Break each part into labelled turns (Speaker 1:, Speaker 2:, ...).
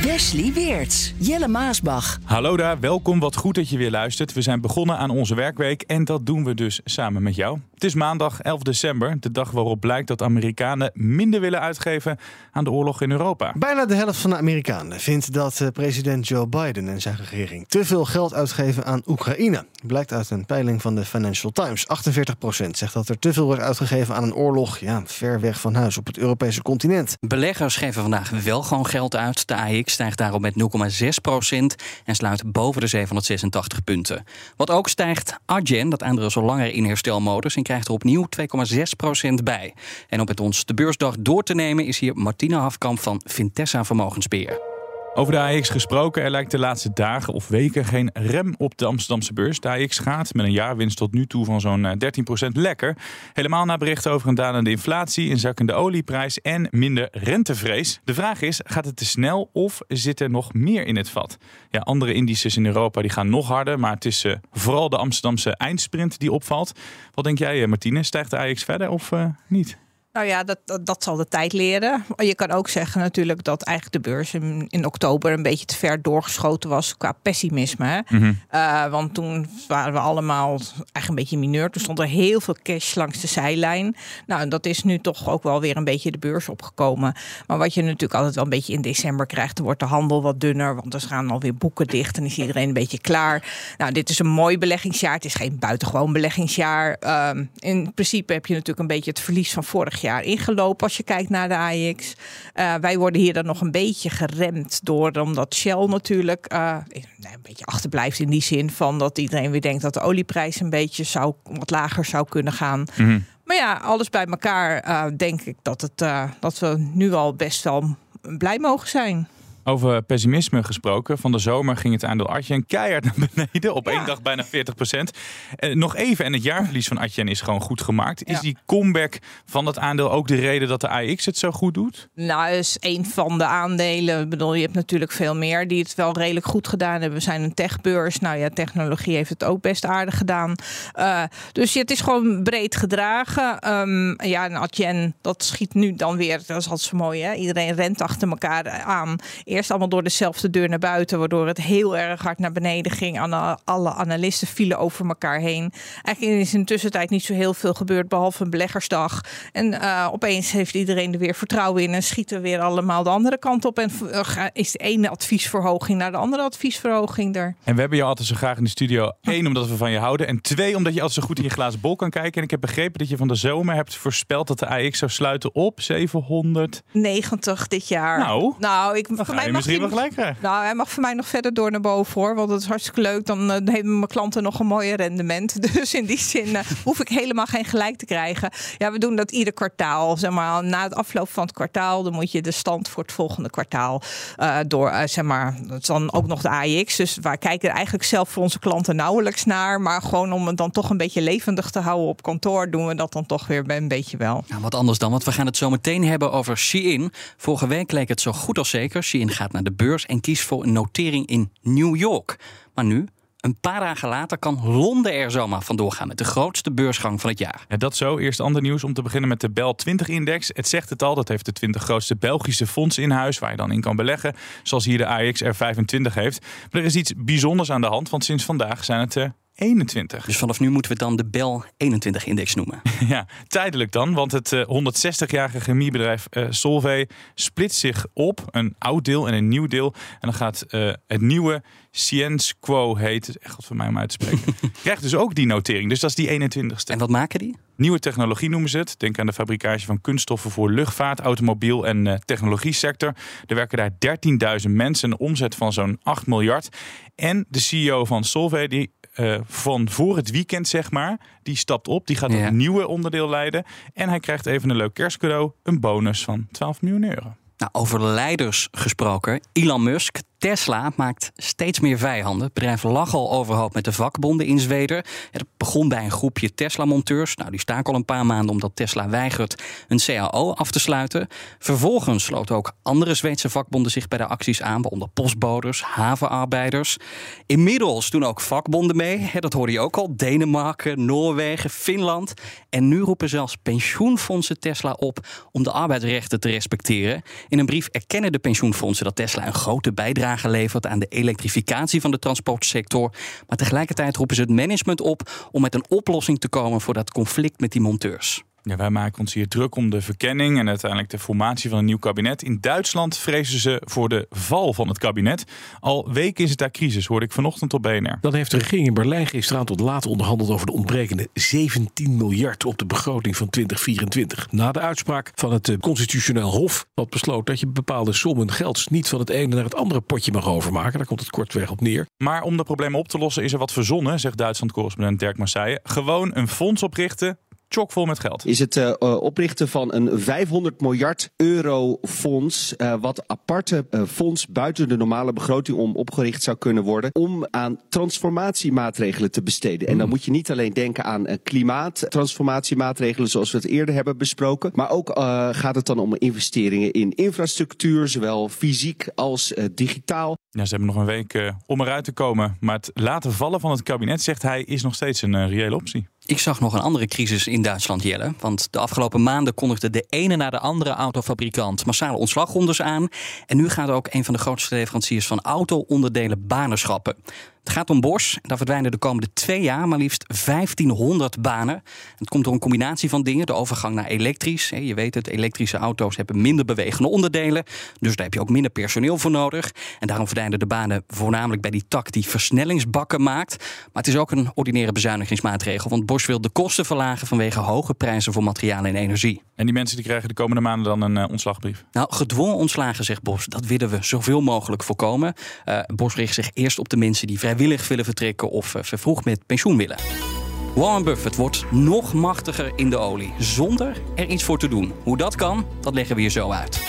Speaker 1: Wesley Weerts, Jelle Maasbach.
Speaker 2: Hallo daar, welkom. Wat goed dat je weer luistert. We zijn begonnen aan onze werkweek en dat doen we dus samen met jou. Het is maandag 11 december, de dag waarop blijkt dat Amerikanen minder willen uitgeven aan de oorlog in Europa.
Speaker 3: Bijna de helft van de Amerikanen vindt dat eh, president Joe Biden en zijn regering te veel geld uitgeven aan Oekraïne. Blijkt uit een peiling van de Financial Times. 48% zegt dat er te veel wordt uitgegeven aan een oorlog ja, ver weg van huis op het Europese continent.
Speaker 4: Beleggers geven vandaag wel gewoon geld uit. De AX stijgt daarop met 0,6% en sluit boven de 786 punten. Wat ook stijgt, Argen, dat aandeel is al langer in herstelmodus en krijgt er opnieuw 2,6% bij. En om met ons de beursdag door te nemen is hier Martina Hafkamp van Vintessa Vermogensbeheer.
Speaker 2: Over de AX gesproken, er lijkt de laatste dagen of weken geen rem op de Amsterdamse beurs. De AX gaat met een jaarwinst tot nu toe van zo'n 13% lekker. Helemaal na berichten over een dalende inflatie, een zakkende olieprijs en minder rentevrees. De vraag is, gaat het te snel of zit er nog meer in het vat? Ja, andere indices in Europa die gaan nog harder, maar het is uh, vooral de Amsterdamse eindsprint die opvalt. Wat denk jij, Martine? Stijgt de AX verder of niet?
Speaker 5: Nou ja, dat, dat, zal de tijd leren. Je kan ook zeggen natuurlijk dat eigenlijk de beurs in, in oktober een beetje te ver doorgeschoten was qua pessimisme. Mm want toen waren we allemaal eigenlijk een beetje mineur. Toen stond er heel veel cash langs de zijlijn. Nou, dat is nu toch ook wel weer een beetje de beurs opgekomen. Maar wat je natuurlijk altijd wel een beetje in december krijgt, dan wordt de handel wat dunner. Want er gaan alweer boeken dicht en is iedereen een beetje klaar. Nou, dit is een mooi beleggingsjaar. Het is geen buitengewoon beleggingsjaar. Uh, in principe heb je natuurlijk een beetje het verlies van vorig jaar ingelopen als je kijkt naar de AX. Uh, wij worden hier dan nog een beetje geremd door, omdat Shell natuurlijk uh, een beetje achterblijft in die zin van dat iedereen weer denkt dat de olieprijs een beetje zou, wat lager zou kunnen gaan. Mm -hmm. Maar ja, alles bij elkaar uh, denk ik dat, het, dat we nu al best wel blij mogen zijn.
Speaker 2: Over pessimisme gesproken. Van de zomer ging het aandeel Atjen keihard naar beneden. Op ja. één dag bijna 40 procent. Eh, nog even, en het jaarverlies van Atjen is gewoon goed gemaakt. Is ja. die comeback van dat aandeel ook de reden dat de AX het zo goed doet?
Speaker 5: Nou, is een van de aandelen. Ik bedoel, je hebt natuurlijk veel meer die het wel redelijk goed gedaan hebben. We zijn een techbeurs. Nou ja, technologie heeft het ook best aardig gedaan. Uh, dus het is gewoon breed gedragen. Um, ja, en Atjen, dat schiet nu dan weer. Dat is altijd zo mooi, hè? Iedereen rent achter elkaar aan eerst allemaal door dezelfde deur naar buiten, waardoor het heel erg hard naar beneden ging. Alle analisten vielen over elkaar heen. Eigenlijk is in de tussentijd niet zo heel veel gebeurd, behalve een beleggersdag. En uh, opeens heeft iedereen er weer vertrouwen in en schieten weer allemaal de andere kant op. En uh, is de ene adviesverhoging naar de andere adviesverhoging er.
Speaker 2: En we hebben je altijd zo graag in de studio. Eén, omdat we van je houden. En twee, omdat je altijd zo goed in je glazen bol kan kijken. En ik heb begrepen dat je van de zomer hebt voorspeld dat de AX zou sluiten op 790
Speaker 5: dit jaar.
Speaker 2: Nou,
Speaker 5: nou ik,
Speaker 2: voor mij misschien wel gelijk krijgen.
Speaker 5: Nou, hij mag voor mij nog verder door naar boven hoor. Want het is hartstikke leuk. Dan uh, hebben mijn klanten nog een mooie rendement. Dus in die zin uh, hoef ik helemaal geen gelijk te krijgen. Ja, we doen dat ieder kwartaal. Zeg maar, na het afloop van het kwartaal, dan moet je de stand voor het volgende kwartaal uh, door. zeg maar, dat is dan ook nog de AX. Dus wij kijken er eigenlijk zelf voor onze klanten nauwelijks naar. Maar gewoon om het dan toch een beetje levendig te houden op kantoor, doen we dat dan toch weer een beetje wel.
Speaker 4: Nou, wat anders dan, want we gaan het zo meteen hebben over Shein. Vorige week leek het zo goed als zeker. Shein gaat naar de beurs en kiest voor een notering in New York. Maar nu, een paar dagen later kan Londen er zomaar vandoor gaan met de grootste beursgang van het jaar.
Speaker 2: Ja, dat zo. Eerst ander nieuws om te beginnen met de Bel 20-index. Het zegt het al, dat heeft de 20 grootste Belgische fondsen in huis waar je dan in kan beleggen. Zoals hier de AX R25 heeft. Maar er is iets bijzonders aan de hand, want sinds vandaag zijn het er 21.
Speaker 4: Dus vanaf nu moeten we dan de Bel 21-index noemen.
Speaker 2: ja, tijdelijk dan, want het uh, 160-jarige chemiebedrijf uh, Solvay splitst zich op. Een oud deel en een nieuw deel. En dan gaat uh, het nieuwe Science Quo heet, echt wat voor mij om uit te spreken, krijgt dus ook die notering. Dus dat is die 21ste.
Speaker 4: En wat maken die?
Speaker 2: Nieuwe technologie noemen ze het. Denk aan de fabricage van kunststoffen voor luchtvaart, automobiel en uh, technologie sector. Er werken daar 13.000 mensen, een omzet van zo'n 8 miljard. En de CEO van Solvay die eh, van voor het weekend, zeg maar. Die stapt op, die gaat
Speaker 4: Ja.
Speaker 2: een nieuwe onderdeel leiden. En hij krijgt even een leuk kerstcadeau, een bonus van 12 miljoen euro.
Speaker 4: Nou, over leiders gesproken. Elon Musk, Tesla maakt steeds meer vijanden. Het bedrijf lag al overhoop met de vakbonden in Zweden. Het begon bij een groepje Tesla-monteurs. Nou, die staken al een paar maanden omdat Tesla weigert een CAO af te sluiten. Vervolgens sloten ook andere Zweedse vakbonden zich bij de acties aan, waaronder postbodes, havenarbeiders. Inmiddels doen ook vakbonden mee. Dat hoorde je ook al. Denemarken, Noorwegen, Finland. En nu roepen zelfs pensioenfondsen Tesla op om de arbeidsrechten te respecteren. In een brief erkennen de pensioenfondsen dat Tesla een grote bijdrage levert aan de elektrificatie van de transportsector. Maar tegelijkertijd roepen ze het management op om met een oplossing te komen voor dat conflict met die monteurs.
Speaker 2: Ja, wij maken ons hier druk om de verkenning en uiteindelijk de formatie van een nieuw kabinet. In Duitsland vrezen ze voor de val van het kabinet. Al weken is het daar crisis, hoorde ik vanochtend op BNR.
Speaker 6: Dan heeft de regering in Berlijn gisteravond tot laat onderhandeld over de ontbrekende 17 miljard op de begroting van 2024. Na de uitspraak van het eh, Constitutioneel Hof, wat besloot dat je bepaalde sommen geld niet van het ene naar het andere potje mag overmaken. Daar komt het kortweg op neer.
Speaker 2: Maar om de problemen op te lossen is er wat verzonnen, zegt Duitsland-correspondent Dirk Marseille. Gewoon een fonds oprichten, chockvol met geld.
Speaker 7: is het eh, eh, oprichten van een 500 miljard euro fonds. eh, wat aparte fonds buiten de normale begroting om opgericht zou kunnen worden. Om aan transformatiemaatregelen te besteden. En dan moet je niet alleen denken aan klimaattransformatiemaatregelen zoals we het eerder hebben besproken. Maar ook gaat het dan om investeringen in infrastructuur, zowel fysiek als digitaal.
Speaker 2: Ja, ze hebben nog een week om eruit te komen. Maar het laten vallen van het kabinet, zegt hij, is nog steeds een reële optie.
Speaker 4: Ik zag nog een andere crisis in Duitsland, Jelle. Want de afgelopen maanden kondigde de ene na de andere autofabrikant massale ontslagrondes aan. En nu gaat ook een van de grootste leveranciers van auto-onderdelen banen schrappen. Het gaat om Bosch. Daar verdwijnen de komende twee jaar maar liefst 1500 banen. Het komt door een combinatie van dingen. De overgang naar elektrisch. Je weet het, elektrische auto's hebben minder bewegende onderdelen. Dus daar heb je ook minder personeel voor nodig. En daarom verdwijnen de banen voornamelijk bij die tak die versnellingsbakken maakt. Maar het is ook een ordinaire bezuinigingsmaatregel. Want Bosch wil de kosten verlagen vanwege hoge prijzen voor materialen en energie.
Speaker 2: En die mensen die krijgen de komende maanden dan een eh, ontslagbrief.
Speaker 4: Nou, gedwongen ontslagen, zegt Bos, dat willen we zoveel mogelijk voorkomen. Eh Bos richt zich eerst op de mensen die vrijwillig willen vertrekken of eh, vervroegd met pensioen willen. Warren Buffett wordt nog machtiger in de olie, zonder er iets voor te doen. Hoe dat kan, dat leggen we hier zo uit.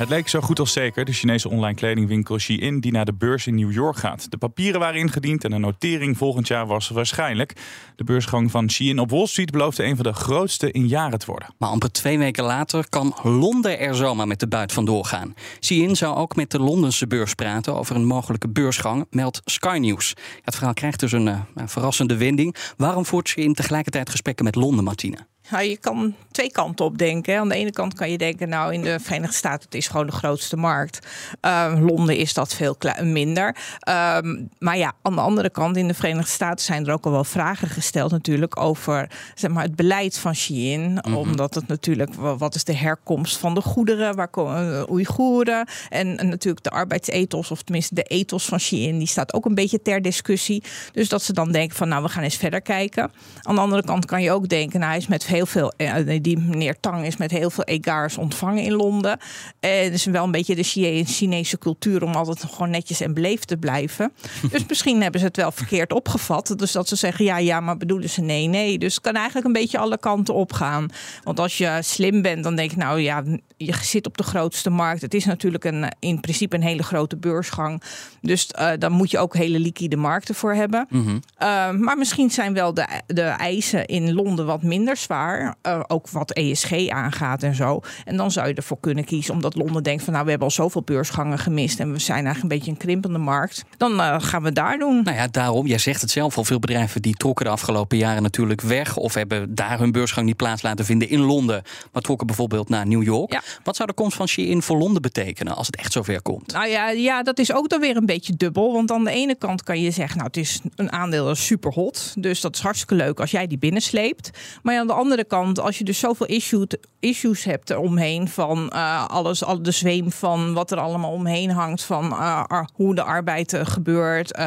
Speaker 2: Het leek zo goed als zeker, de Chinese online kledingwinkel Shein, die naar de beurs in New York gaat. De papieren waren ingediend en een notering volgend jaar was waarschijnlijk. De beursgang van Shein op Wall Street beloofde een van de grootste in jaren te worden.
Speaker 4: Maar amper twee weken later kan Londen er zomaar met de buit vandoor gaan. Shein zou ook met de Londense beurs praten over een mogelijke beursgang, meldt Sky News. Het verhaal krijgt dus een eh, verrassende wending. Waarom voert Shein tegelijkertijd gesprekken met Londen, Martine?
Speaker 5: Nou, je kan twee kanten op denken. Aan de ene kant kan je denken, nou, in de Verenigde Staten het is gewoon de grootste markt. Ehm, Londen is dat veel minder. Ehm, maar ja, aan de andere kant, in de Verenigde Staten zijn er ook al wel vragen gesteld natuurlijk over zeg maar, het beleid van Shein. Omdat het natuurlijk, wa- wat is de herkomst van de goederen? Waar komen uh, Oeigoeren? En, en natuurlijk de arbeidsethos, of tenminste de ethos van Shein, die staat ook een beetje ter discussie. Dus dat ze dan denken van, nou, we gaan eens verder kijken. Aan de andere kant kan je ook denken, nou, hij is met heel veel, eh, die meneer Tang is met heel veel egaars ontvangen in Londen. En het is wel een beetje de Chine- Chinese cultuur om altijd gewoon netjes en beleefd te blijven. dus misschien hebben ze het wel verkeerd opgevat. Dus dat ze zeggen, ja, ja, maar bedoelen ze nee, nee. Dus het kan eigenlijk een beetje alle kanten opgaan. Want als je slim bent, dan denk ik, nou ja, je zit op de grootste markt. Het is natuurlijk een, in principe een hele grote beursgang. Dus eh, dan moet je ook hele liquide markten voor hebben. Uh, maar misschien zijn wel de, de eisen in Londen wat minder zwaar. Uh, ook wat ESG aangaat en zo. En dan zou je ervoor kunnen kiezen, omdat Londen denkt van nou, we hebben al zoveel beursgangen gemist en we zijn eigenlijk een beetje een krimpende markt. Dan uh, gaan we daar doen.
Speaker 4: Nou ja, daarom, jij zegt het zelf al, veel bedrijven die trokken de afgelopen jaren natuurlijk weg of hebben daar hun beursgang niet plaats laten vinden in Londen, maar trokken bijvoorbeeld naar New York.
Speaker 5: Ja.
Speaker 4: Wat zou de komst van Shein voor Londen betekenen als het echt zover komt?
Speaker 5: Nou ja, ja, dat is ook dan weer een beetje dubbel. Want aan de ene kant kan je zeggen, nou, het is een aandeel super hot. Dus dat is hartstikke leuk als jij die binnensleept. Maar aan de andere andere kant, als je dus zoveel issue, issues hebt eromheen van uh, alles, al de zweem van wat er allemaal omheen hangt, van uh, hoe de arbeid uh, gebeurt,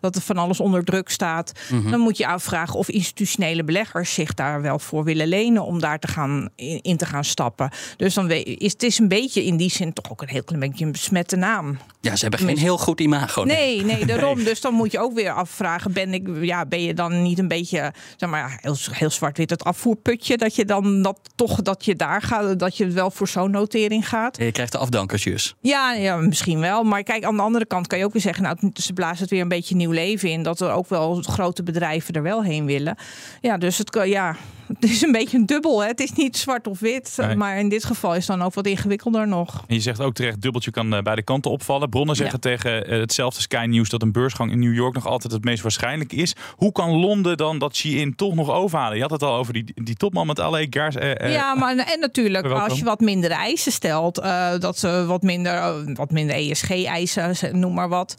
Speaker 5: dat er van alles onder druk staat,
Speaker 4: Mhm.
Speaker 5: dan moet je afvragen of institutionele beleggers zich daar wel voor willen lenen om daar te gaan in, in te gaan stappen. Dus dan is het is een beetje in die zin toch ook een heel klein beetje een besmette naam.
Speaker 4: Ja, ze hebben geen heel goed imago.
Speaker 5: Nee, nee, daarom. Dus dan moet je ook weer afvragen: ben, ik, ja, ben je dan niet een beetje, zeg maar, heel, heel zwart-wit het afvoerputje? Dat je dan dat toch dat je daar gaat, dat je wel voor zo'n notering gaat.
Speaker 4: Je krijgt de afdankersjus.
Speaker 5: Ja, ja, misschien wel. Maar kijk, aan de andere kant kan je ook weer zeggen: nou, ze blazen het weer een beetje nieuw leven in. Dat er ook wel grote bedrijven er wel heen willen. Ja, dus het, kan, ja, het is een beetje een dubbel. Hè? Het is niet zwart of wit.
Speaker 2: Nee.
Speaker 5: Maar in dit geval is het dan ook wat ingewikkelder nog.
Speaker 2: En je zegt ook terecht, dubbeltje kan eh, beide kanten opvallen. Bronnen zeggen tegen eh, hetzelfde Sky News dat een beursgang in New York nog altijd het meest waarschijnlijk is. Hoe kan Londen dan dat Shein toch nog overhalen? Je had het al over die, die topman met alle Gars. eh,
Speaker 5: ja, maar en natuurlijk
Speaker 2: welkom.
Speaker 5: als je wat minder eisen stelt, dat ze wat minder, wat minder ESG-eisen, noem maar wat,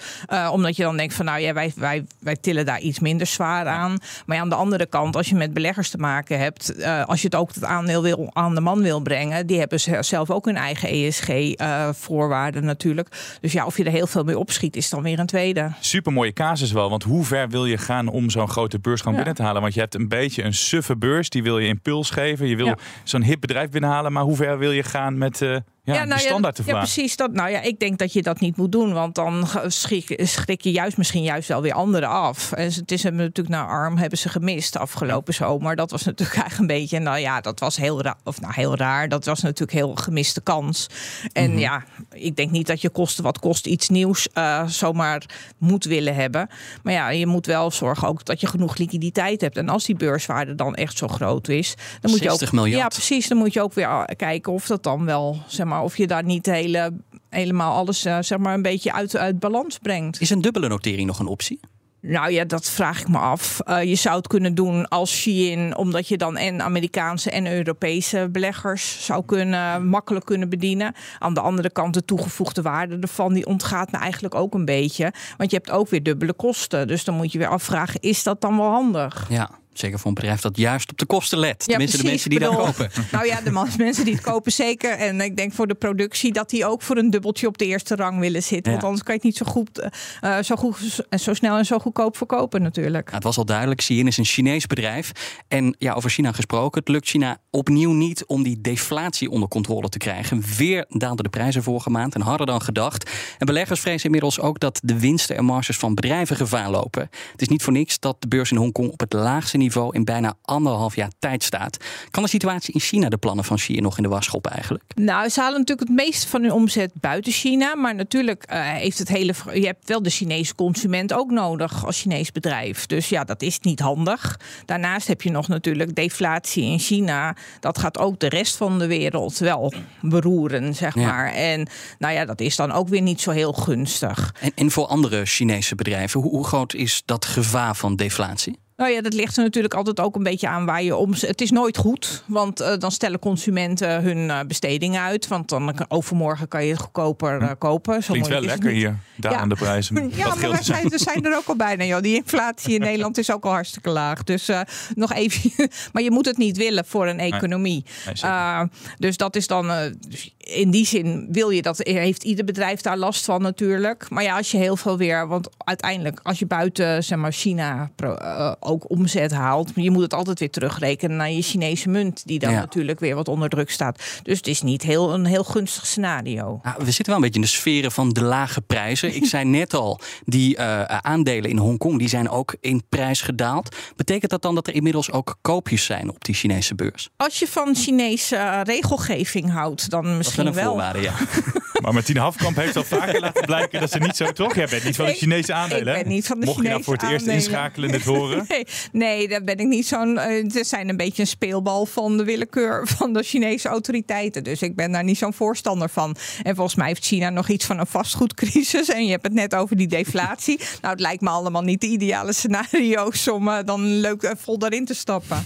Speaker 5: omdat je dan denkt van, nou ja, wij, wij, wij tillen daar iets minder zwaar aan. Maar ja, aan de andere kant, als je met beleggers te maken hebt, eh, als je het ook het aandeel wil aan de man wil brengen, die hebben ze zelf ook hun eigen ESG-voorwaarden natuurlijk. Dus ja, of je er heel veel mee opschiet, is dan weer een tweede.
Speaker 2: Super mooie casus wel, want hoe ver wil je gaan om zo'n grote beursgang
Speaker 5: Ja.
Speaker 2: binnen te halen? Want je hebt een beetje een suffe beurs, die wil je impuls geven. Je wil
Speaker 5: Ja.
Speaker 2: zo'n hip bedrijf binnenhalen, maar hoe ver wil je gaan met eh ja,
Speaker 5: nou
Speaker 2: standaard te
Speaker 5: ja,
Speaker 2: verlagen?
Speaker 5: precies. Dat, nou ja, ik denk dat je dat niet moet doen. Want dan schrik, schrik je juist misschien juist wel weer anderen af. En het is hem natuurlijk naar arm hebben ze gemist afgelopen zomer. Dat was natuurlijk eigenlijk een beetje. Nou ja, dat was heel raar. Of nou heel raar. Dat was natuurlijk heel gemiste kans. En
Speaker 2: Mhm.
Speaker 5: ja, ik denk niet dat je kosten wat kost iets nieuws eh, zomaar moet willen hebben. Maar ja, je moet wel zorgen ook dat je genoeg liquiditeit hebt. En als die beurswaarde dan echt zo groot is, dan moet je
Speaker 4: 60
Speaker 5: ook.
Speaker 4: miljard.
Speaker 5: Ja, precies. Dan moet je ook weer ah, kijken of dat dan wel, zeg maar, of je daar niet hele, helemaal alles, eh, zeg maar, een beetje uit, uit balans brengt.
Speaker 4: Is een dubbele notering nog een optie?
Speaker 5: Nou ja, dat vraag ik me af. Eh, je zou het kunnen doen als Shein, omdat je dan en Amerikaanse en Europese beleggers zou kunnen makkelijk kunnen bedienen. Aan de andere kant de toegevoegde waarde ervan, die ontgaat me eigenlijk ook een beetje. Want je hebt ook weer dubbele kosten. Dus dan moet je weer afvragen, is dat dan wel handig?
Speaker 4: Ja, zeker voor een bedrijf dat juist op de kosten let. Tenminste, de
Speaker 5: precies.
Speaker 4: mensen die
Speaker 5: Bedoel,
Speaker 4: kopen.
Speaker 5: Nou ja, de mensen die het kopen zeker. En ik denk voor de productie dat die ook voor een dubbeltje op de eerste rang willen zitten.
Speaker 4: Ja.
Speaker 5: Want anders kan je het niet zo goed, eh, zo goed en zo snel en zo goedkoop verkopen natuurlijk.
Speaker 4: Nou, het was al duidelijk, Shein is een Chinees bedrijf. En ja, over China gesproken, het lukt China opnieuw niet om die deflatie onder controle te krijgen. Weer daalden de prijzen vorige maand en harder dan gedacht. En beleggers vrezen inmiddels ook dat de winsten en marges van bedrijven gevaar lopen. Het is niet voor niks dat de beurs in Hongkong op het laagste niveau in bijna anderhalf jaar tijd staat. Kan de situatie in China de plannen van Shein nog in de was schoppen eigenlijk?
Speaker 5: Nou, ze halen natuurlijk het meeste van hun omzet buiten China. Maar natuurlijk eh, heeft het hele. Je hebt wel de Chinese consument ook nodig als Chinees bedrijf. Dus ja, dat is niet handig. Daarnaast heb je nog natuurlijk deflatie in China. Dat gaat ook de rest van de wereld wel beroeren, zeg
Speaker 4: Ja.
Speaker 5: maar. En nou ja, dat is dan ook weer niet zo heel gunstig.
Speaker 4: En, en voor andere Chinese bedrijven, hoe, hoe groot is dat gevaar van deflatie?
Speaker 5: Nou ja, dat ligt er natuurlijk altijd ook een beetje aan waar je om. Het is nooit goed, want eh, dan stellen consumenten hun eh, besteding uit. Want dan overmorgen kan je het goedkoper eh, kopen. Zo
Speaker 2: Klinkt wel
Speaker 5: moeilijk is het
Speaker 2: lekker
Speaker 5: niet.
Speaker 2: hier, dalende prijzen.
Speaker 5: Ja, maar we
Speaker 2: te
Speaker 5: zijn, we zijn er ook al bijna. Joh. Die inflatie in Nederland is ook al hartstikke laag. Dus nog even. Maar je moet het niet willen voor een economie.
Speaker 2: Nee,
Speaker 5: dus dat is dan. dus in die zin wil je dat. Heeft ieder bedrijf daar last van natuurlijk. Maar ja, als je heel veel weer. Want uiteindelijk, als je buiten zeg maar, China eh, ook omzet haalt. Je moet het altijd weer terugrekenen naar je Chinese munt. Die dan
Speaker 4: Ja.
Speaker 5: natuurlijk weer wat onder druk staat. Dus het is niet heel, een heel gunstig scenario.
Speaker 4: Nou, we zitten wel een beetje in de sferen van de lage prijzen. Ik zei net al, die eh, aandelen in Hongkong die zijn ook in prijs gedaald. Betekent dat dan dat er inmiddels ook koopjes zijn op die Chinese beurs?
Speaker 5: Als je van Chinese eh, regelgeving houdt, dan misschien
Speaker 4: wel een
Speaker 5: wel.
Speaker 4: voorwaarde, ja.
Speaker 2: Maar Martine Hafkamp heeft al vaker laten blijken dat ze niet zo toch? Jij bent niet van de Chinese aandelen.
Speaker 5: ik ben
Speaker 2: hè?
Speaker 5: niet van de
Speaker 2: Mocht je nou voor het eerst inschakelen en dit horen.
Speaker 5: Nee, nee, daar ben ik niet zo'n. eh, Ze zijn een beetje een speelbal van de willekeur van de Chinese autoriteiten. Dus ik ben daar niet zo'n voorstander van. En volgens mij heeft China nog iets van een vastgoedcrisis. En je hebt het net over die deflatie. nou, het lijkt me allemaal niet de ideale scenario's om eh, dan leuk eh, vol daarin te stappen.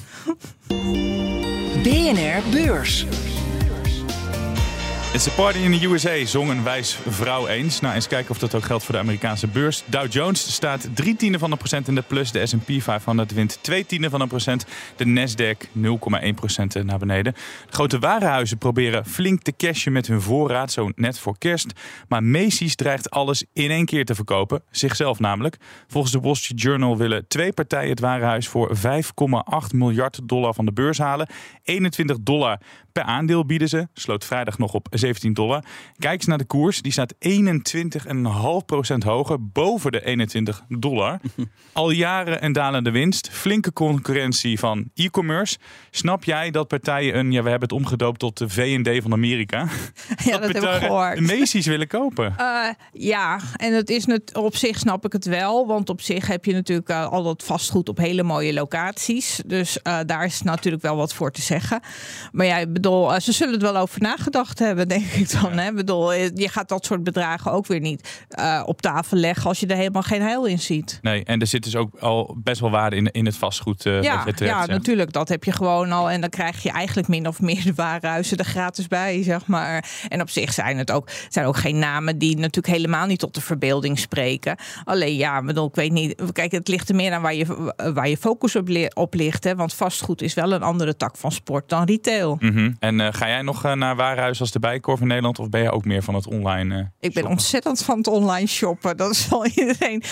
Speaker 1: BNR Beurs.
Speaker 2: It's a party in the USA, zong een wijs vrouw eens. Nou, eens kijken of dat ook geldt voor de Amerikaanse beurs. Dow Jones staat drie tienden van een procent in de plus. De S&P 500 wint twee tienden van een procent. De Nasdaq 0,1 procent naar beneden. De grote warenhuizen proberen flink te cashen met hun voorraad, zo net voor kerst. Maar Macy's dreigt alles in één keer te verkopen. Zichzelf namelijk. Volgens de Wall Street Journal willen twee partijen het warenhuis voor 5,8 miljard dollar van de beurs halen. 21 dollar per aandeel bieden ze. Sloot vrijdag nog op 17 dollar. Kijk eens naar de koers. Die staat 21,5% hoger boven de 21 dollar. Al jaren een dalende winst. Flinke concurrentie van e-commerce. Snap jij dat partijen een, ja, we hebben het omgedoopt tot de V&D van Amerika.
Speaker 5: Ja, dat, heb ik gehoord.
Speaker 2: Macy's willen kopen.
Speaker 5: Uh, ja, en het is net, op zich snap ik het wel. Want op zich heb je natuurlijk uh, al dat vastgoed op hele mooie locaties. Dus uh, daar is natuurlijk wel wat voor te zeggen. Maar ja, ik bedoel, ze zullen het wel over nagedacht hebben, denk ik dan. Hè? Bedoel, je gaat dat soort bedragen ook weer niet op tafel leggen als je er helemaal geen heil in ziet.
Speaker 2: Nee, en er zit dus ook al best wel waarde in, in het vastgoed.
Speaker 5: ja, ja natuurlijk. Dat heb je gewoon al. En dan krijg je eigenlijk min of meer de warenhuizen er gratis bij, zeg maar. En op zich zijn het ook, zijn ook geen namen die natuurlijk helemaal niet tot de verbeelding spreken. Alleen ja, bedoel, ik weet niet. Kijk, het ligt er meer aan waar je, waar je focus op, op ligt. Hè? Want vastgoed is wel een andere tak van sport dan retail.
Speaker 2: Mm -hmm. En uh, ga jij nog naar warenhuis als de Bijkorf in Nederland? Of ben je ook meer van het online? Uh,
Speaker 5: ik ben shoppen? ontzettend van het online shoppen. Dat zal iedereen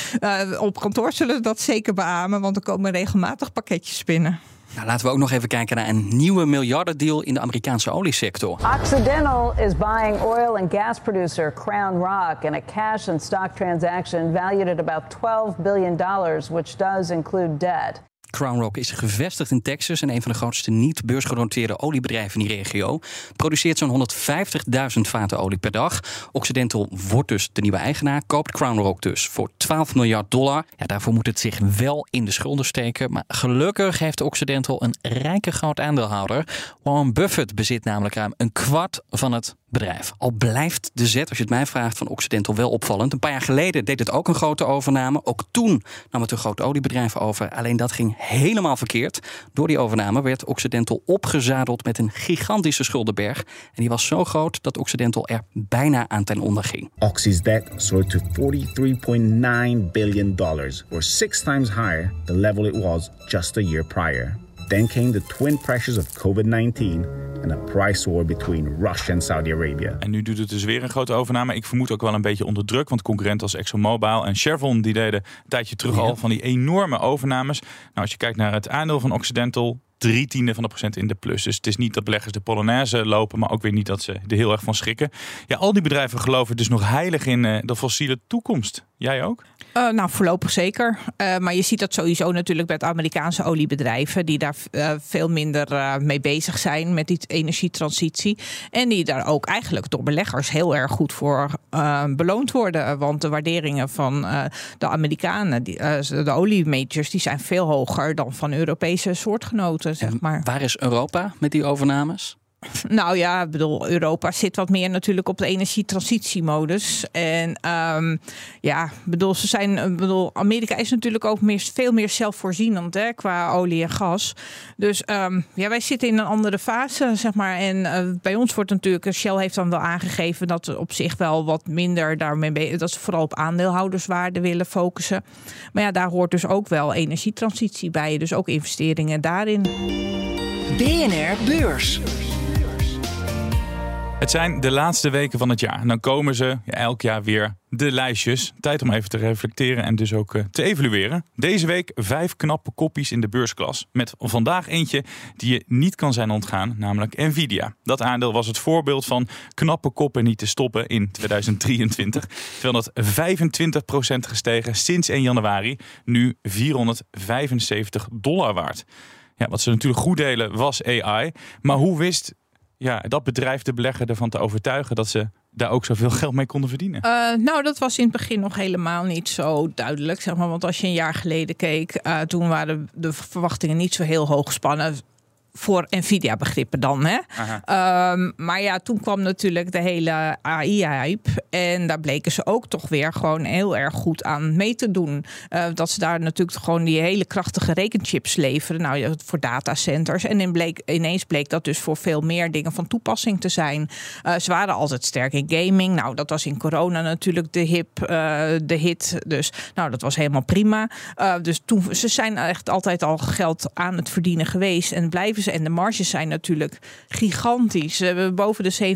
Speaker 5: op kantoor zullen dat zeker beamen. Want er komen regelmatig pakketjes binnen.
Speaker 4: Nou, laten we ook nog even kijken naar een nieuwe miljardendeal in de Amerikaanse oliesector.
Speaker 8: Occidental is buying oil and gas producer Crown Rock in a cash and stock transaction valued at about 12 billion dollars, which does include debt.
Speaker 4: Crown Rock is gevestigd in Texas en een van de grootste niet-beursgenoteerde oliebedrijven in die regio. Produceert zo'n 150.000 vaten olie per dag. Occidental wordt dus de nieuwe eigenaar, koopt Crown Rock dus voor 12 miljard dollar. Ja, daarvoor moet het zich wel in de schulden steken. Maar gelukkig heeft Occidental een rijke groot aandeelhouder. Warren Buffett bezit namelijk ruim een kwart van het bedrijf. Al blijft de zet, als je het mij vraagt, van Occidental wel opvallend. Een paar jaar geleden deed het ook een grote overname. Ook toen nam het een groot oliebedrijf over. Alleen dat ging helemaal verkeerd. Door die overname werd Occidental opgezadeld met een gigantische schuldenberg. En die was zo groot dat Occidental er bijna aan ten onder ging.
Speaker 9: Oxy's debt soared to 43.9 billion dollars, or six times higher the level it was just a year prior. Then came the twin pressures of COVID-19 and a price war between Russia and Saudi Arabia.
Speaker 2: En nu doet het dus weer een grote overname. Ik vermoed ook wel een beetje onder druk, want concurrenten als ExxonMobil en Chevron die deden een tijdje terug al van die enorme overnames. Nou, als je kijkt naar het aandeel van Occidental, drie tiende van de procent in de plus. Dus het is niet dat beleggers de Polonaise lopen, maar ook weer niet dat ze er heel erg van schrikken. Ja, al die bedrijven geloven dus nog heilig in uh, de fossiele toekomst. Jij ook?
Speaker 5: Uh, nou, voorlopig zeker. Uh, maar je ziet dat sowieso natuurlijk bij Amerikaanse oliebedrijven, die daar veel minder mee bezig zijn met die energietransitie. En die daar ook eigenlijk door beleggers heel erg goed voor beloond worden. Want de waarderingen van de Amerikanen, die, de oliemajors, die zijn veel hoger dan van Europese soortgenoten. Zeg maar.
Speaker 4: Waar is Europa met die overnames?
Speaker 5: Nou ja, ik bedoel, Europa zit wat meer natuurlijk op de energietransitiemodus. En um, ja, bedoel, ze zijn, bedoel, Amerika is natuurlijk ook meer, veel meer zelfvoorzienend hè, qua olie en gas. Dus um, ja, wij zitten in een andere fase, zeg maar. En uh, bij ons wordt natuurlijk, Shell heeft dan wel aangegeven dat op zich wel wat minder daarmee, dat ze vooral op aandeelhouderswaarde willen focussen. Maar ja, daar hoort dus ook wel energietransitie bij, dus ook investeringen daarin.
Speaker 1: BNR Beurs.
Speaker 2: Het zijn de laatste weken van het jaar. Dan komen ze elk jaar weer de lijstjes. Tijd om even te reflecteren en dus ook uh, te evalueren. Deze week vijf knappe koppies in de beursklas. Met vandaag eentje die je niet kan zijn ontgaan, namelijk Nvidia. Dat aandeel was het voorbeeld van knappe koppen niet te stoppen in 2023. Terwijl dat 25% gestegen sinds 1 januari. Nu 475 dollar waard. Ja, wat ze natuurlijk goed delen was AI. Maar hoe wist ja, dat bedrijf de belegger ervan te overtuigen dat ze daar ook zoveel geld mee konden verdienen?
Speaker 5: Uh, nou, dat was in het begin nog helemaal niet zo duidelijk. Zeg maar. Want als je een jaar geleden keek, uh, toen waren de verwachtingen niet zo heel hoog gespannen voor Nvidia-begrippen dan. Hè? Ehm, maar ja, toen kwam natuurlijk de hele AI-hype. En daar bleken ze ook toch weer gewoon heel erg goed aan mee te doen. Uh, dat ze daar natuurlijk gewoon die hele krachtige rekenchips leveren. Nou, voor datacenters. En in bleek, ineens bleek dat dus voor veel meer dingen van toepassing te zijn. Uh, ze waren altijd sterk in gaming. Nou, dat was in corona natuurlijk de hip, uh, de hit. Dus nou, dat was helemaal prima. dus toen, ze zijn echt altijd al geld aan het verdienen geweest. En blijven en de marges zijn natuurlijk gigantisch. We hebben boven de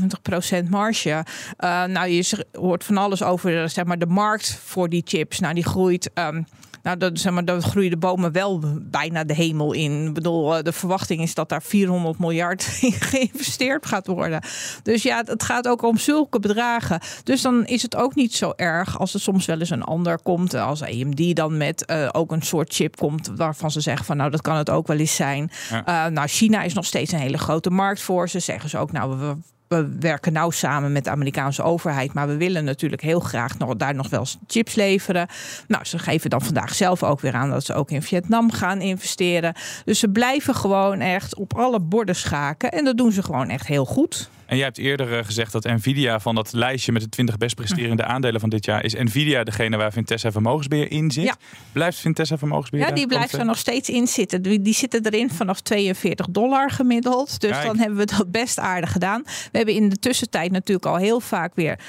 Speaker 5: 70% marge. Uh, nou, je hoort van alles over zeg maar, de markt voor die chips. Nou, die groeit. Um, nou, dat, zeg maar, dat groeien de bomen wel bijna de hemel in. Ik bedoel, eh, de verwachting is dat daar 400 miljard in geïnvesteerd gaat worden. Dus ja, het gaat ook om zulke bedragen. Dus dan is het ook niet zo erg als er soms wel eens een ander komt. Als AMD dan met uh, ook een soort chip komt waarvan ze zeggen van nou, dat kan het ook wel eens zijn. Ja. Uh, nou, China is nog steeds een hele grote markt voor ze. Zeggen ze ook, nou, we we werken nauw samen met de Amerikaanse overheid, maar we willen natuurlijk heel graag nog, daar nog wel chips leveren. Nou, ze geven dan vandaag zelf ook weer aan dat ze ook in Vietnam gaan investeren. Dus ze blijven gewoon echt op alle borden schaken en dat doen ze gewoon echt heel goed.
Speaker 2: En jij hebt eerder eh, gezegd dat Nvidia van dat lijstje met de 20 best presterende aandelen van dit jaar is Nvidia degene waar Vintessa Vermogensbeheer in zit. Ja. Blijft Vintessa Vermogensbeheer?
Speaker 5: Ja, die blijft er nog steeds in zitten. Die, die zitten erin vanaf 42 dollar gemiddeld. Dus dan hebben we dat best aardig gedaan. We hebben in de tussentijd natuurlijk al heel vaak weer,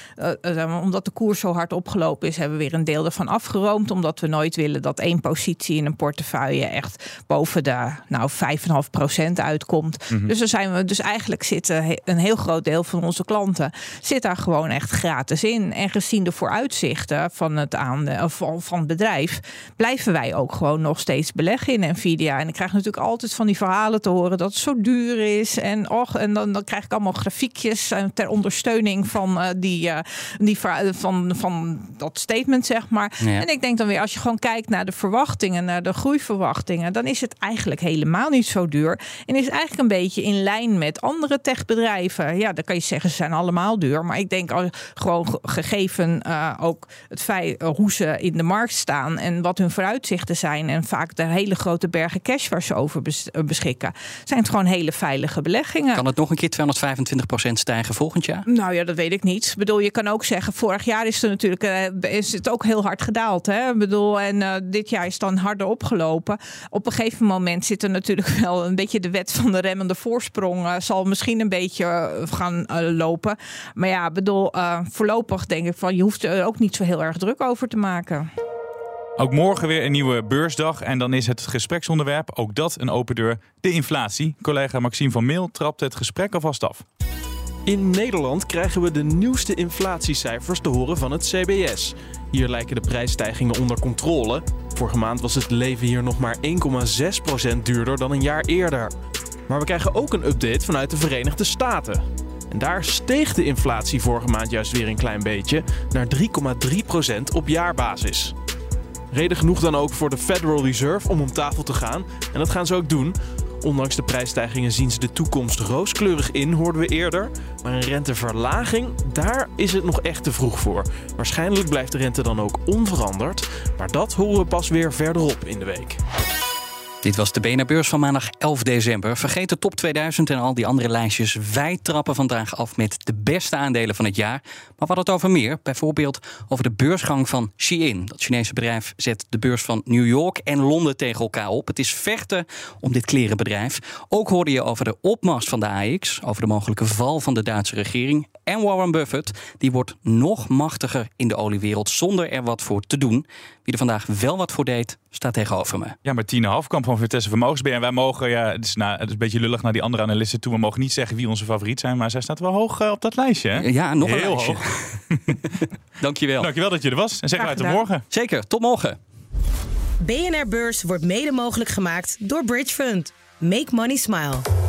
Speaker 5: uh, omdat de koers zo hard opgelopen is, hebben we weer een deel ervan afgeroomd. Omdat we nooit willen dat één positie in een portefeuille echt boven de nou, 5,5% uitkomt. Mm -hmm. Dus dan zijn we dus eigenlijk zitten een heel groot groot deel van onze klanten zit daar gewoon echt gratis in. En gezien de vooruitzichten van het, aan, of van het bedrijf, blijven wij ook gewoon nog steeds beleggen in Nvidia. En ik krijg natuurlijk altijd van die verhalen te horen dat het zo duur is. En, och, en dan, dan krijg ik allemaal grafiekjes eh, ter ondersteuning van, uh, die, uh, die van, van dat statement, zeg maar. Ja. En ik denk dan weer, als je gewoon kijkt naar de verwachtingen, naar de groeiverwachtingen, dan is het eigenlijk helemaal niet zo duur. En is eigenlijk een beetje in lijn met andere techbedrijven ja, dan kan je zeggen, ze zijn allemaal duur. Maar ik denk gewoon gegeven uh, ook het feit uh, hoe ze in de markt staan en wat hun vooruitzichten zijn. En vaak de hele grote bergen cash waar ze over eh, beschikken. Zijn het gewoon hele veilige beleggingen.
Speaker 4: Kan het nog een keer 225% stijgen volgend jaar?
Speaker 5: Nou ja, dat weet ik niet. Ik bedoel, je kan ook zeggen, vorig jaar is er natuurlijk uh, is het ook heel hard gedaald. Hè? Ik bedoel, en uh, dit jaar is dan harder opgelopen. Op een gegeven moment zit er natuurlijk wel een beetje de wet van de remmende voorsprong. Zal misschien een beetje gaan uh, lopen. Maar ja, bedoel, uh, voorlopig denk ik van je hoeft er ook niet zo heel erg druk over te maken.
Speaker 2: Ook morgen weer een nieuwe beursdag. En dan is het gespreksonderwerp, ook dat een open deur, de inflatie. Collega Maxime van Meel trapt het gesprek alvast af.
Speaker 10: In Nederland krijgen we de nieuwste inflatiecijfers te horen van het CBS. Hier lijken de prijsstijgingen onder controle. Vorige maand was het leven hier nog maar 1,6% duurder dan een jaar eerder. Maar we krijgen ook een update vanuit de Verenigde Staten. En daar steeg de inflatie vorige maand juist weer een klein beetje naar 3,3% op jaarbasis. Reden genoeg dan ook voor de Federal Reserve om om tafel te gaan. En dat gaan ze ook doen. Ondanks de prijsstijgingen zien ze de toekomst rooskleurig in, hoorden we eerder. Maar een renteverlaging, daar is het nog echt te vroeg voor. Waarschijnlijk blijft de rente dan ook onveranderd. Maar dat horen we pas weer verderop in de week.
Speaker 4: Dit was de BNR Beurs van maandag 11 december. Vergeet de top 2000 en al die andere lijstjes. Wij trappen vandaag af met de beste aandelen van het jaar. Maar wat het over meer? Bijvoorbeeld over de beursgang van Shein. Dat Chinese bedrijf zet de beurs van New York en Londen tegen elkaar op. Het is vechten om dit klerenbedrijf. Ook hoorde je over de opmars van de AX, over de mogelijke val van de Duitse regering. En Warren Buffett, die wordt nog machtiger in de oliewereld zonder er wat voor te doen. Wie er vandaag wel wat voor deed, staat tegenover me.
Speaker 2: Ja, Martine Hafkamp van Vitesse Vermogensbeheer. En wij mogen, ja, het is, nou, het is een beetje lullig naar die andere analisten toe. We mogen niet zeggen wie onze favoriet zijn, maar zij staat wel hoog uh, op dat lijstje. Hè?
Speaker 4: Ja, nog
Speaker 2: Heel
Speaker 4: een lijstje.
Speaker 2: hoog.
Speaker 4: Dankjewel.
Speaker 2: Dankjewel dat je er was. En zeggen wij tot morgen.
Speaker 4: Zeker, tot morgen.
Speaker 11: BNR Beurs wordt mede mogelijk gemaakt door Bridge Fund. Make money smile.